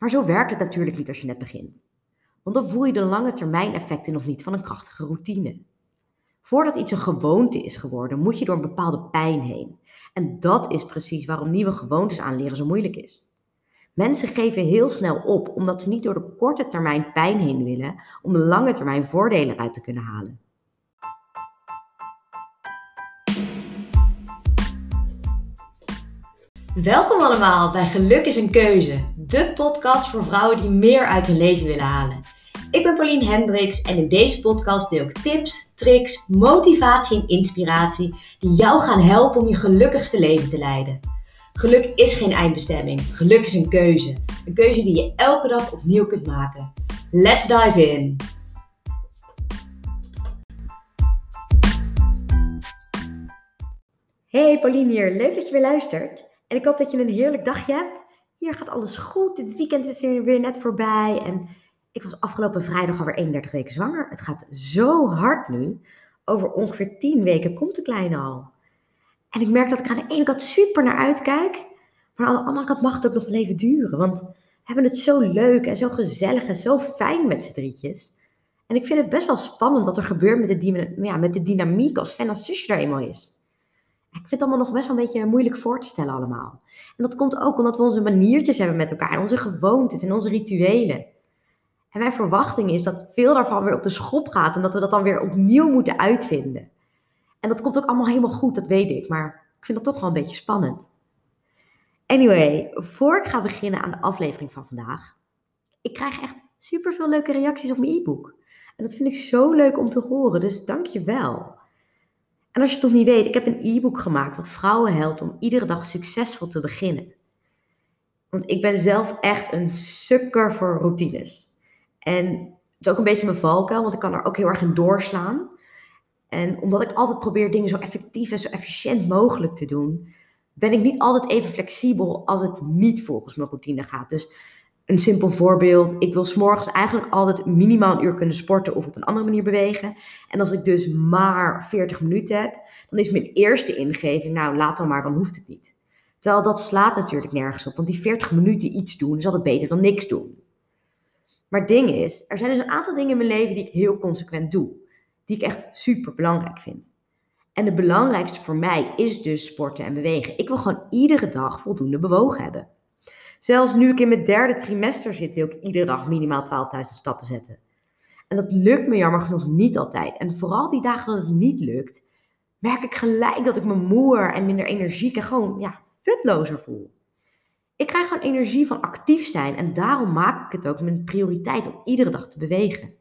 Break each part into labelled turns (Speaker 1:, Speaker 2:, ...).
Speaker 1: Maar zo werkt het natuurlijk niet als je net begint. Want dan voel je de lange termijn effecten nog niet van een krachtige routine. Voordat iets een gewoonte is geworden, moet je door een bepaalde pijn heen. En dat is precies waarom nieuwe gewoontes aanleren zo moeilijk is. Mensen geven heel snel op omdat ze niet door de korte termijn pijn heen willen om de lange termijn voordelen eruit te kunnen halen. Welkom allemaal bij Geluk is een Keuze, de podcast voor vrouwen die meer uit hun leven willen halen. Ik ben Pauline Hendricks en in deze podcast deel ik tips, tricks, motivatie en inspiratie die jou gaan helpen om je gelukkigste leven te leiden. Geluk is geen eindbestemming, geluk is een keuze. Een keuze die je elke dag opnieuw kunt maken. Let's dive in! Hey Pauline hier, leuk dat je weer luistert. En ik hoop dat je een heerlijk dagje hebt. Hier gaat alles goed. Het weekend is er weer net voorbij. En ik was afgelopen vrijdag alweer 31 weken zwanger. Het gaat zo hard nu. Over ongeveer 10 weken komt de kleine al. En ik merk dat ik aan de ene kant super naar uitkijk. Maar aan de andere kant mag het ook nog wel even duren. Want we hebben het zo leuk en zo gezellig en zo fijn met z'n drietjes. En ik vind het best wel spannend wat er gebeurt met de, ja, met de dynamiek als Fan als zusje er eenmaal is ik vind het allemaal nog best wel een beetje moeilijk voor te stellen allemaal. En dat komt ook omdat we onze maniertjes hebben met elkaar, onze gewoontes en onze rituelen. En mijn verwachting is dat veel daarvan weer op de schop gaat en dat we dat dan weer opnieuw moeten uitvinden. En dat komt ook allemaal helemaal goed, dat weet ik, maar ik vind dat toch wel een beetje spannend. Anyway, voor ik ga beginnen aan de aflevering van vandaag, ik krijg echt super veel leuke reacties op mijn e-book. En dat vind ik zo leuk om te horen, dus dank je wel. En als je het nog niet weet, ik heb een e-book gemaakt wat vrouwen helpt om iedere dag succesvol te beginnen. Want ik ben zelf echt een sukker voor routines. En het is ook een beetje mijn valkuil, want ik kan er ook heel erg in doorslaan. En omdat ik altijd probeer dingen zo effectief en zo efficiënt mogelijk te doen, ben ik niet altijd even flexibel als het niet volgens mijn routine gaat. Dus een simpel voorbeeld. Ik wil s'morgens eigenlijk altijd minimaal een uur kunnen sporten of op een andere manier bewegen. En als ik dus maar 40 minuten heb, dan is mijn eerste ingeving, nou laat dan maar, dan hoeft het niet. Terwijl dat slaat natuurlijk nergens op, want die 40 minuten iets doen is altijd beter dan niks doen. Maar het ding is, er zijn dus een aantal dingen in mijn leven die ik heel consequent doe. Die ik echt super belangrijk vind. En de belangrijkste voor mij is dus sporten en bewegen. Ik wil gewoon iedere dag voldoende bewogen hebben. Zelfs nu ik in mijn derde trimester zit, wil ik iedere dag minimaal 12.000 stappen zetten. En dat lukt me jammer genoeg niet altijd. En vooral die dagen dat het niet lukt, merk ik gelijk dat ik me moer en minder energiek en gewoon ja, futlozer voel. Ik krijg gewoon energie van actief zijn en daarom maak ik het ook mijn prioriteit om iedere dag te bewegen.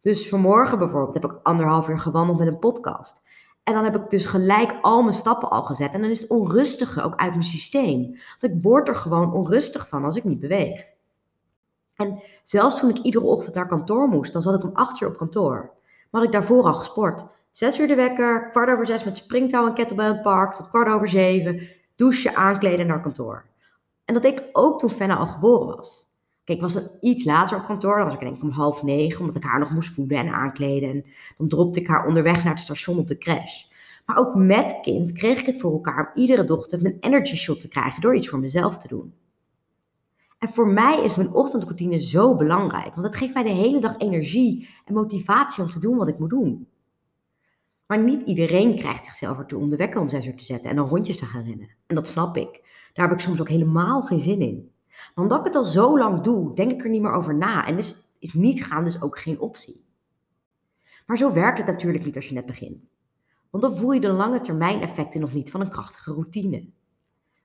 Speaker 1: Dus vanmorgen bijvoorbeeld heb ik anderhalf uur gewandeld met een podcast. En dan heb ik dus gelijk al mijn stappen al gezet. En dan is het onrustige ook uit mijn systeem. Want ik word er gewoon onrustig van als ik niet beweeg. En zelfs toen ik iedere ochtend naar kantoor moest, dan zat ik om acht uur op kantoor. Maar had ik daarvoor al gesport. Zes uur de wekker, kwart over zes met springtouw en kettlebell in het park, tot kwart over zeven, douchen, aankleden naar kantoor. En dat ik ook toen Fenna al geboren was. Kijk, was het iets later op kantoor. Dan was ik denk ik om half negen, omdat ik haar nog moest voeden en aankleden. En dan dropte ik haar onderweg naar het station op de crash. Maar ook met kind kreeg ik het voor elkaar om iedere dochter mijn energy shot te krijgen door iets voor mezelf te doen. En voor mij is mijn ochtendroutine zo belangrijk, want het geeft mij de hele dag energie en motivatie om te doen wat ik moet doen. Maar niet iedereen krijgt zichzelf ertoe om de wekker om zes uur te zetten en dan rondjes te gaan rennen. En dat snap ik. Daar heb ik soms ook helemaal geen zin in. Maar omdat ik het al zo lang doe, denk ik er niet meer over na. En dus is niet gaan dus ook geen optie. Maar zo werkt het natuurlijk niet als je net begint. Want dan voel je de lange termijn effecten nog niet van een krachtige routine.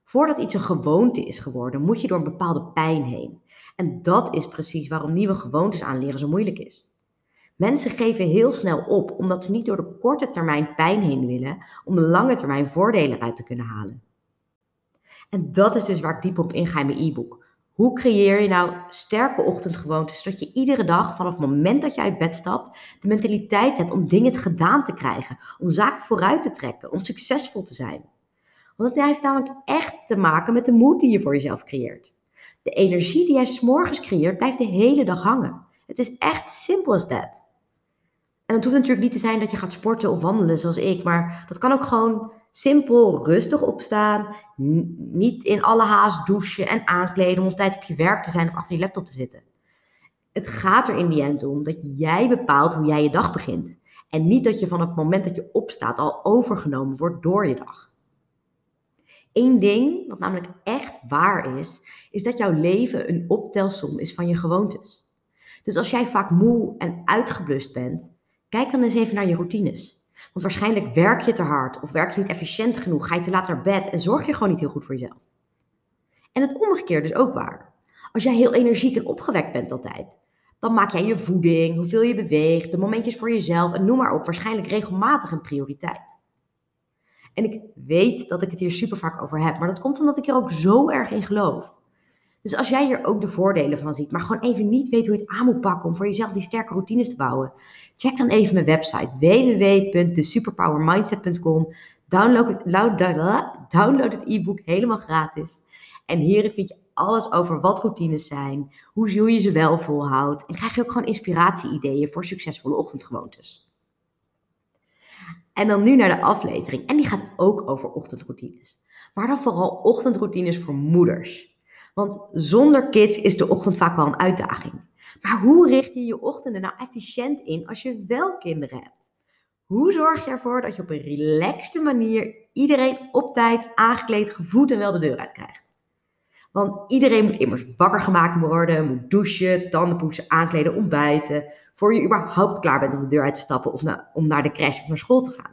Speaker 1: Voordat iets een gewoonte is geworden, moet je door een bepaalde pijn heen. En dat is precies waarom nieuwe gewoontes aanleren zo moeilijk is. Mensen geven heel snel op omdat ze niet door de korte termijn pijn heen willen om de lange termijn voordelen eruit te kunnen halen. En dat is dus waar ik diep op inga in mijn e-book. Hoe creëer je nou sterke ochtendgewoontes, zodat je iedere dag vanaf het moment dat je uit bed stapt, de mentaliteit hebt om dingen gedaan te krijgen, om zaken vooruit te trekken, om succesvol te zijn? Want het heeft namelijk echt te maken met de moed die je voor jezelf creëert. De energie die jij s'morgens creëert, blijft de hele dag hangen. Het is echt simpel als dat. En het hoeft natuurlijk niet te zijn dat je gaat sporten of wandelen zoals ik, maar dat kan ook gewoon Simpel, rustig opstaan, niet in alle haast douchen en aankleden om op tijd op je werk te zijn of achter je laptop te zitten. Het gaat er in die end om dat jij bepaalt hoe jij je dag begint. En niet dat je vanaf het moment dat je opstaat al overgenomen wordt door je dag. Eén ding, wat namelijk echt waar is, is dat jouw leven een optelsom is van je gewoontes. Dus als jij vaak moe en uitgeblust bent, kijk dan eens even naar je routines. Want waarschijnlijk werk je te hard of werk je niet efficiënt genoeg, ga je te laat naar bed en zorg je gewoon niet heel goed voor jezelf. En het omgekeerde is ook waar. Als jij heel energiek en opgewekt bent altijd, dan maak jij je voeding, hoeveel je beweegt, de momentjes voor jezelf en noem maar op, waarschijnlijk regelmatig een prioriteit. En ik weet dat ik het hier super vaak over heb, maar dat komt omdat ik er ook zo erg in geloof. Dus als jij hier ook de voordelen van ziet, maar gewoon even niet weet hoe je het aan moet pakken om voor jezelf die sterke routines te bouwen, check dan even mijn website www.thesuperpowermindset.com. Download het, download het e-book helemaal gratis. En hierin vind je alles over wat routines zijn, hoe je ze wel volhoudt en krijg je ook gewoon inspiratie-ideeën voor succesvolle ochtendgewoontes. En dan nu naar de aflevering. En die gaat ook over ochtendroutines. Maar dan vooral ochtendroutines voor moeders. Want zonder kids is de ochtend vaak wel een uitdaging. Maar hoe richt je je ochtenden nou efficiënt in als je wel kinderen hebt? Hoe zorg je ervoor dat je op een relaxte manier iedereen op tijd aangekleed, gevoed en wel de deur uit krijgt? Want iedereen moet immers wakker gemaakt worden, moet douchen, tanden poetsen, aankleden, ontbijten, voor je überhaupt klaar bent om de deur uit te stappen of om naar de crash of naar school te gaan.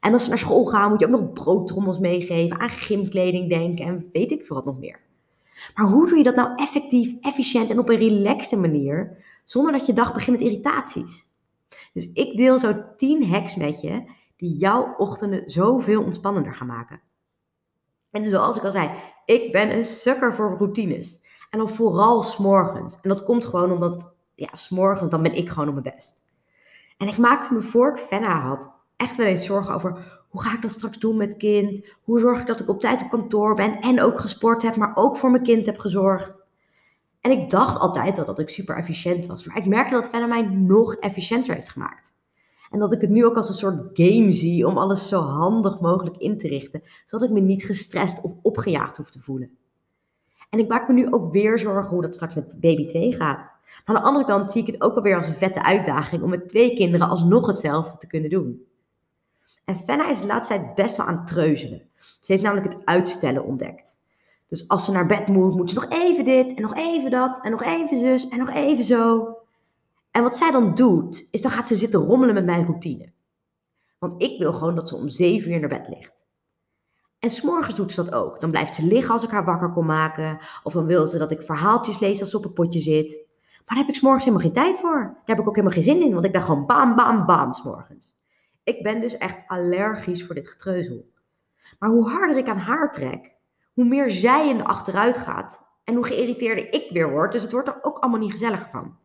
Speaker 1: En als ze naar school gaan, moet je ook nog broodtrommels meegeven, aan gymkleding denken en weet ik veel wat nog meer. Maar hoe doe je dat nou effectief, efficiënt en op een relaxte manier, zonder dat je dag begint met irritaties? Dus ik deel zo 10 hacks met je die jouw ochtenden zoveel ontspannender gaan maken. En zoals ik al zei, ik ben een sukker voor routines. En dan vooral s'morgens. En dat komt gewoon omdat, ja, s'morgens dan ben ik gewoon op mijn best. En ik maakte me voor ik Fenna had echt wel eens zorgen over hoe ga ik dat straks doen met kind? Hoe zorg ik dat ik op tijd op kantoor ben en ook gesport heb, maar ook voor mijn kind heb gezorgd? En ik dacht altijd al dat ik super efficiënt was, maar ik merkte dat Fenna mij nog efficiënter heeft gemaakt. En dat ik het nu ook als een soort game zie om alles zo handig mogelijk in te richten, zodat ik me niet gestrest of opgejaagd hoef te voelen. En ik maak me nu ook weer zorgen hoe dat straks met baby 2 gaat. Maar aan de andere kant zie ik het ook alweer als een vette uitdaging om met twee kinderen alsnog hetzelfde te kunnen doen. En Fenna is de laatste tijd best wel aan het treuzelen. Ze heeft namelijk het uitstellen ontdekt. Dus als ze naar bed moet, moet ze nog even dit en nog even dat en nog even zus en nog even zo. En wat zij dan doet, is dan gaat ze zitten rommelen met mijn routine. Want ik wil gewoon dat ze om 7 uur naar bed ligt. En s'morgens doet ze dat ook. Dan blijft ze liggen als ik haar wakker kon maken. Of dan wil ze dat ik verhaaltjes lees als ze op het potje zit. Maar daar heb ik s'morgens helemaal geen tijd voor. Daar heb ik ook helemaal geen zin in, want ik ben gewoon bam, bam, bam s'morgens. Ik ben dus echt allergisch voor dit getreuzel. Maar hoe harder ik aan haar trek, hoe meer zij in de achteruit gaat. En hoe geïrriteerder ik weer word. Dus het wordt er ook allemaal niet gezelliger van.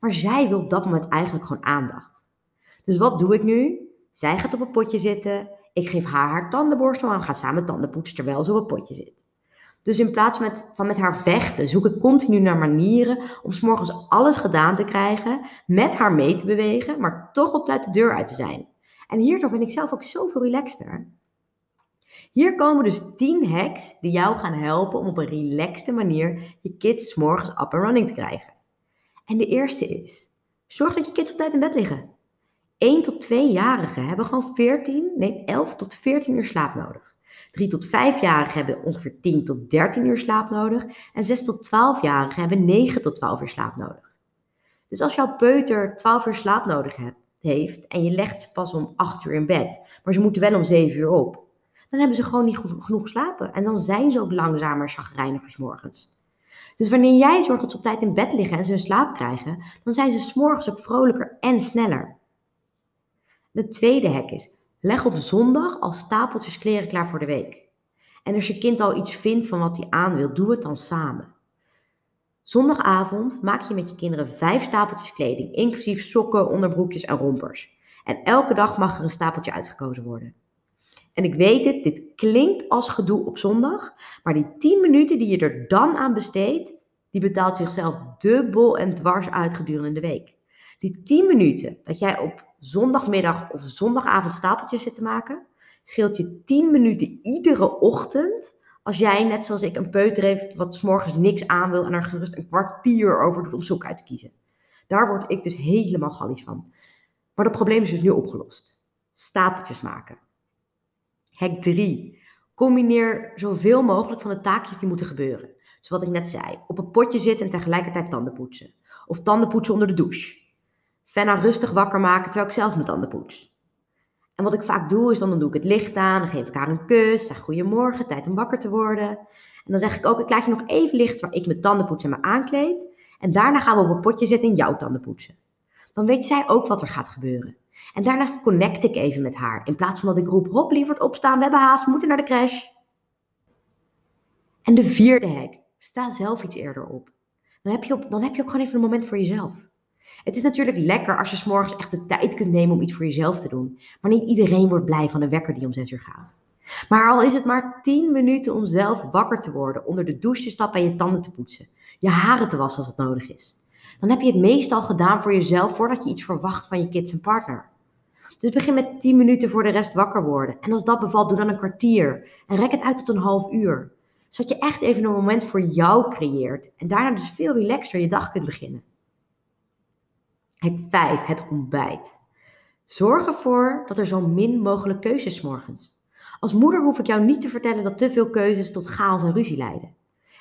Speaker 1: Maar zij wil op dat moment eigenlijk gewoon aandacht. Dus wat doe ik nu? Zij gaat op een potje zitten. Ik geef haar haar tandenborstel aan. Gaat samen tanden poetsen terwijl ze op het potje zit. Dus in plaats met, van met haar vechten, zoek ik continu naar manieren om s'morgens alles gedaan te krijgen, met haar mee te bewegen, maar toch op tijd de deur uit te zijn. En hierdoor ben ik zelf ook zoveel relaxter. Hier komen dus 10 hacks die jou gaan helpen om op een relaxte manier je kids s'morgens up and running te krijgen. En de eerste is, zorg dat je kids op tijd in bed liggen. 1 tot 2-jarigen hebben gewoon 14, nee 11 tot 14 uur slaap nodig. 3 tot 5-jarigen hebben ongeveer 10 tot 13 uur slaap nodig. En 6 tot 12-jarigen hebben 9 tot 12 uur slaap nodig. Dus als jouw peuter 12 uur slaap nodig heeft en je legt pas om 8 uur in bed, maar ze moeten wel om 7 uur op, dan hebben ze gewoon niet genoeg geslapen. En dan zijn ze ook langzamer chagrijnigers morgens. Dus wanneer jij zorgt dat ze op tijd in bed liggen en ze hun slaap krijgen, dan zijn ze s'morgens ook vrolijker en sneller. De tweede hack is, leg op zondag al stapeltjes kleren klaar voor de week. En als je kind al iets vindt van wat hij aan wil, doe het dan samen. Zondagavond maak je met je kinderen vijf stapeltjes kleding, inclusief sokken, onderbroekjes en rompers. En elke dag mag er een stapeltje uitgekozen worden. En ik weet het, dit klinkt als gedoe op zondag, maar die 10 minuten die je er dan aan besteedt, die betaalt zichzelf dubbel en dwars uit gedurende de week. Die 10 minuten dat jij op zondagmiddag of zondagavond stapeltjes zit te maken, scheelt je 10 minuten iedere ochtend als jij, net zoals ik, een peuter heeft wat s morgens niks aan wil en er gerust een kwartier over doet om zoek uit te kiezen. Daar word ik dus helemaal gallisch van. Maar dat probleem is dus nu opgelost. Stapeltjes maken. Hack 3. Combineer zoveel mogelijk van de taakjes die moeten gebeuren. Zoals wat ik net zei. Op een potje zitten en tegelijkertijd tanden poetsen. Of tanden poetsen onder de douche. Fenna rustig wakker maken terwijl ik zelf mijn tanden poets. En wat ik vaak doe is dan, doe ik het licht aan, dan geef ik haar een kus, zeg goedemorgen, tijd om wakker te worden. En dan zeg ik ook, ik laat je nog even licht waar ik mijn tanden poets en me aankleed. En daarna gaan we op een potje zitten en jouw tanden poetsen. Dan weet zij ook wat er gaat gebeuren. En daarnaast connect ik even met haar. In plaats van dat ik roep, hop lieverd opstaan, we hebben haast, we moeten naar de crash. En de vierde hack, sta zelf iets eerder op. Dan heb je, op, dan heb je ook gewoon even een moment voor jezelf. Het is natuurlijk lekker als je s'morgens echt de tijd kunt nemen om iets voor jezelf te doen. Maar niet iedereen wordt blij van een wekker die om 6 uur gaat. Maar al is het maar 10 minuten om zelf wakker te worden, onder de douche te stappen en je tanden te poetsen, je haren te wassen als het nodig is. Dan heb je het meestal gedaan voor jezelf voordat je iets verwacht van je kids en partner. Dus begin met 10 minuten voor de rest wakker worden. En als dat bevalt, doe dan een kwartier. En rek het uit tot een half uur. Zodat je echt even een moment voor jou creëert. En daarna dus veel relaxer je dag kunt beginnen. Hack 5, het ontbijt. Zorg ervoor dat er zo min mogelijk keuzes morgens. Als moeder hoef ik jou niet te vertellen dat te veel keuzes tot chaos en ruzie leiden.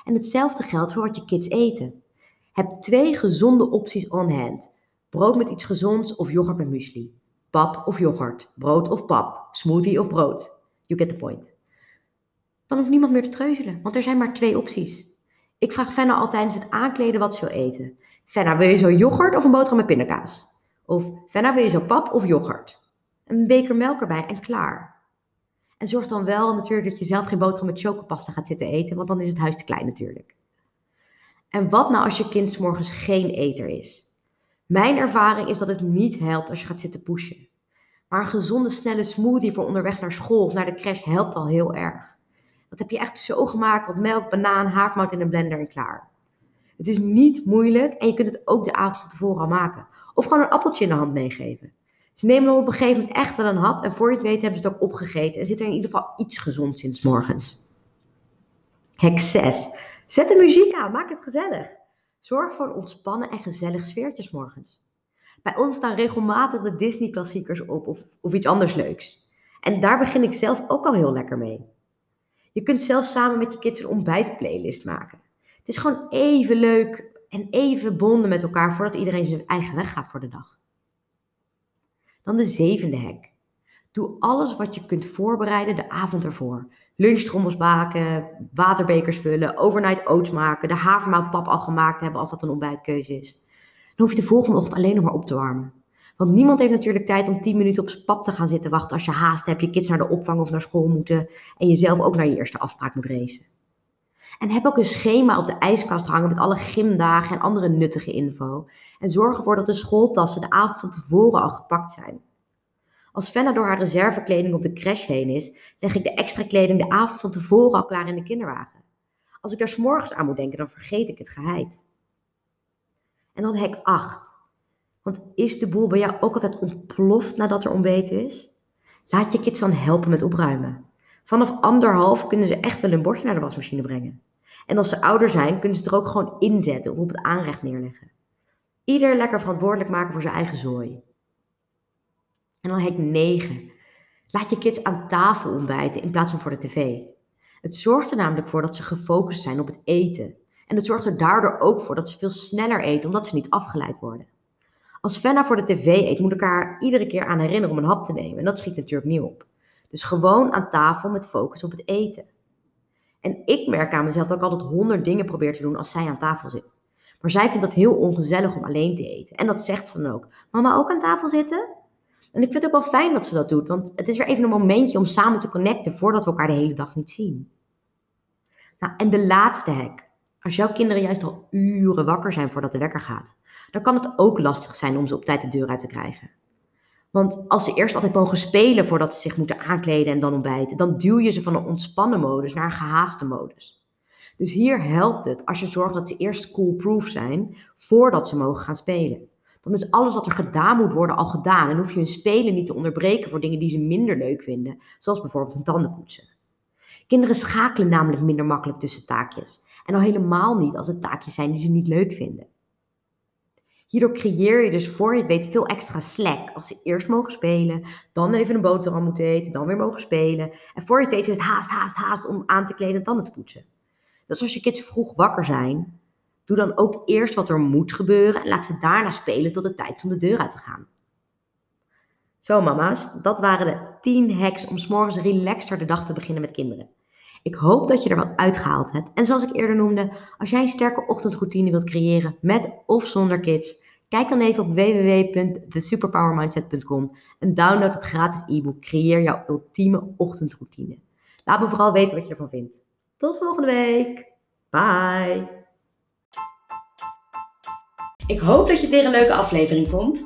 Speaker 1: En hetzelfde geldt voor wat je kids eten. Heb twee gezonde opties on hand. Brood met iets gezonds of yoghurt met muesli. Pap of yoghurt. Brood of pap. Smoothie of brood. You get the point. Dan hoeft niemand meer te treuzelen, want er zijn maar twee opties. Ik vraag Fenna al tijdens het aankleden wat ze wil eten. Fenna, wil je zo yoghurt of een boterham met pindakaas? Of Fenna, wil je zo pap of yoghurt? Een beker melk erbij en klaar. En zorg dan wel natuurlijk dat je zelf geen boterham met chocopasta gaat zitten eten, want dan is het huis te klein natuurlijk. En wat nou als je kind morgens geen eter is? Mijn ervaring is dat het niet helpt als je gaat zitten pushen. Maar een gezonde, snelle smoothie voor onderweg naar school of naar de crash helpt al heel erg. Dat heb je echt zo gemaakt, wat melk, banaan, havermout in een blender en klaar. Het is niet moeilijk en je kunt het ook de avond van tevoren al maken. Of gewoon een appeltje in de hand meegeven. Ze nemen op een gegeven moment echt wel een hap en voor je het weet hebben ze het ook opgegeten en zit er in ieder geval iets gezond sinds morgens. Hack 6. Zet de muziek aan, maak het gezellig. Zorg voor een ontspannen en gezellig sfeertje morgens. Bij ons staan regelmatig de Disney-klassiekers op of, of iets anders leuks. En daar begin ik zelf ook al heel lekker mee. Je kunt zelfs samen met je kids een ontbijtplaylist maken. Het is gewoon even leuk en even bonden met elkaar voordat iedereen zijn eigen weg gaat voor de dag. Dan de zevende hack. Doe alles wat je kunt voorbereiden de avond ervoor. Lunchtrommels baken, waterbekers vullen, overnight oats maken, de havermoutpap al gemaakt hebben als dat een ontbijtkeuze is. Dan hoef je de volgende ochtend alleen nog maar op te warmen. Want niemand heeft natuurlijk tijd om 10 minuten op zijn pap te gaan zitten wachten als je haast hebt, je kids naar de opvang of naar school moeten en je zelf ook naar je eerste afspraak moet racen. En heb ook een schema op de ijskast hangen met alle gymdagen en andere nuttige info. En zorg ervoor dat de schooltassen de avond van tevoren al gepakt zijn. Als Fenna door haar reservekleding op de crash heen is, leg ik de extra kleding de avond van tevoren al klaar in de kinderwagen. Als ik daar s'morgens aan moet denken, dan vergeet ik het geheid. En dan hek 8. Want is de boel bij jou ook altijd ontploft nadat er ontbeten is? Laat je kids dan helpen met opruimen. Vanaf anderhalf kunnen ze echt wel een bordje naar de wasmachine brengen. En als ze ouder zijn, kunnen ze het er ook gewoon inzetten of op het aanrecht neerleggen. Ieder lekker verantwoordelijk maken voor zijn eigen zooi. En dan hek 9. Laat je kids aan tafel ontbijten in plaats van voor de tv. Het zorgt er namelijk voor dat ze gefocust zijn op het eten. En het zorgt er daardoor ook voor dat ze veel sneller eten, omdat ze niet afgeleid worden. Als Fenna voor de tv eet, moet ik haar iedere keer aan herinneren om een hap te nemen. En dat schiet natuurlijk niet op. Dus gewoon aan tafel met focus op het eten. En ik merk aan mezelf dat ik altijd honderd dingen probeer te doen als zij aan tafel zit. Maar zij vindt dat heel ongezellig om alleen te eten. En dat zegt ze dan ook. Mama, ook aan tafel zitten? En ik vind het ook wel fijn dat ze dat doet. Want het is weer even een momentje om samen te connecten voordat we elkaar de hele dag niet zien. Nou, en de laatste hack. Als jouw kinderen juist al uren wakker zijn voordat de wekker gaat, dan kan het ook lastig zijn om ze op tijd de deur uit te krijgen. Want als ze eerst altijd mogen spelen voordat ze zich moeten aankleden en dan ontbijten, dan duw je ze van een ontspannen modus naar een gehaaste modus. Dus hier helpt het als je zorgt dat ze eerst schoolproof zijn voordat ze mogen gaan spelen. Dan is alles wat er gedaan moet worden al gedaan en hoef je hun spelen niet te onderbreken voor dingen die ze minder leuk vinden, zoals bijvoorbeeld hun tanden poetsen. Kinderen schakelen namelijk minder makkelijk tussen taakjes en al helemaal niet als het taakjes zijn die ze niet leuk vinden. Hierdoor creëer je dus voor je het weet veel extra slack. Als ze eerst mogen spelen, dan even een boterham moeten eten, dan weer mogen spelen. En voor je het weet is het haast, haast, haast om aan te kleden en tanden te poetsen. Dus als je kids vroeg wakker zijn, doe dan ook eerst wat er moet gebeuren en laat ze daarna spelen tot het tijd is om de deur uit te gaan. Zo mama's, dat waren de 10 hacks om s'morgens relaxter de dag te beginnen met kinderen. Ik hoop dat je er wat uitgehaald hebt. En zoals ik eerder noemde, als jij een sterke ochtendroutine wilt creëren met of zonder kids, kijk dan even op www.thesuperpowermindset.com en download het gratis e-book Creëer jouw ultieme ochtendroutine. Laat me vooral weten wat je ervan vindt. Tot volgende week. Bye. Ik hoop dat je het weer een leuke aflevering vond.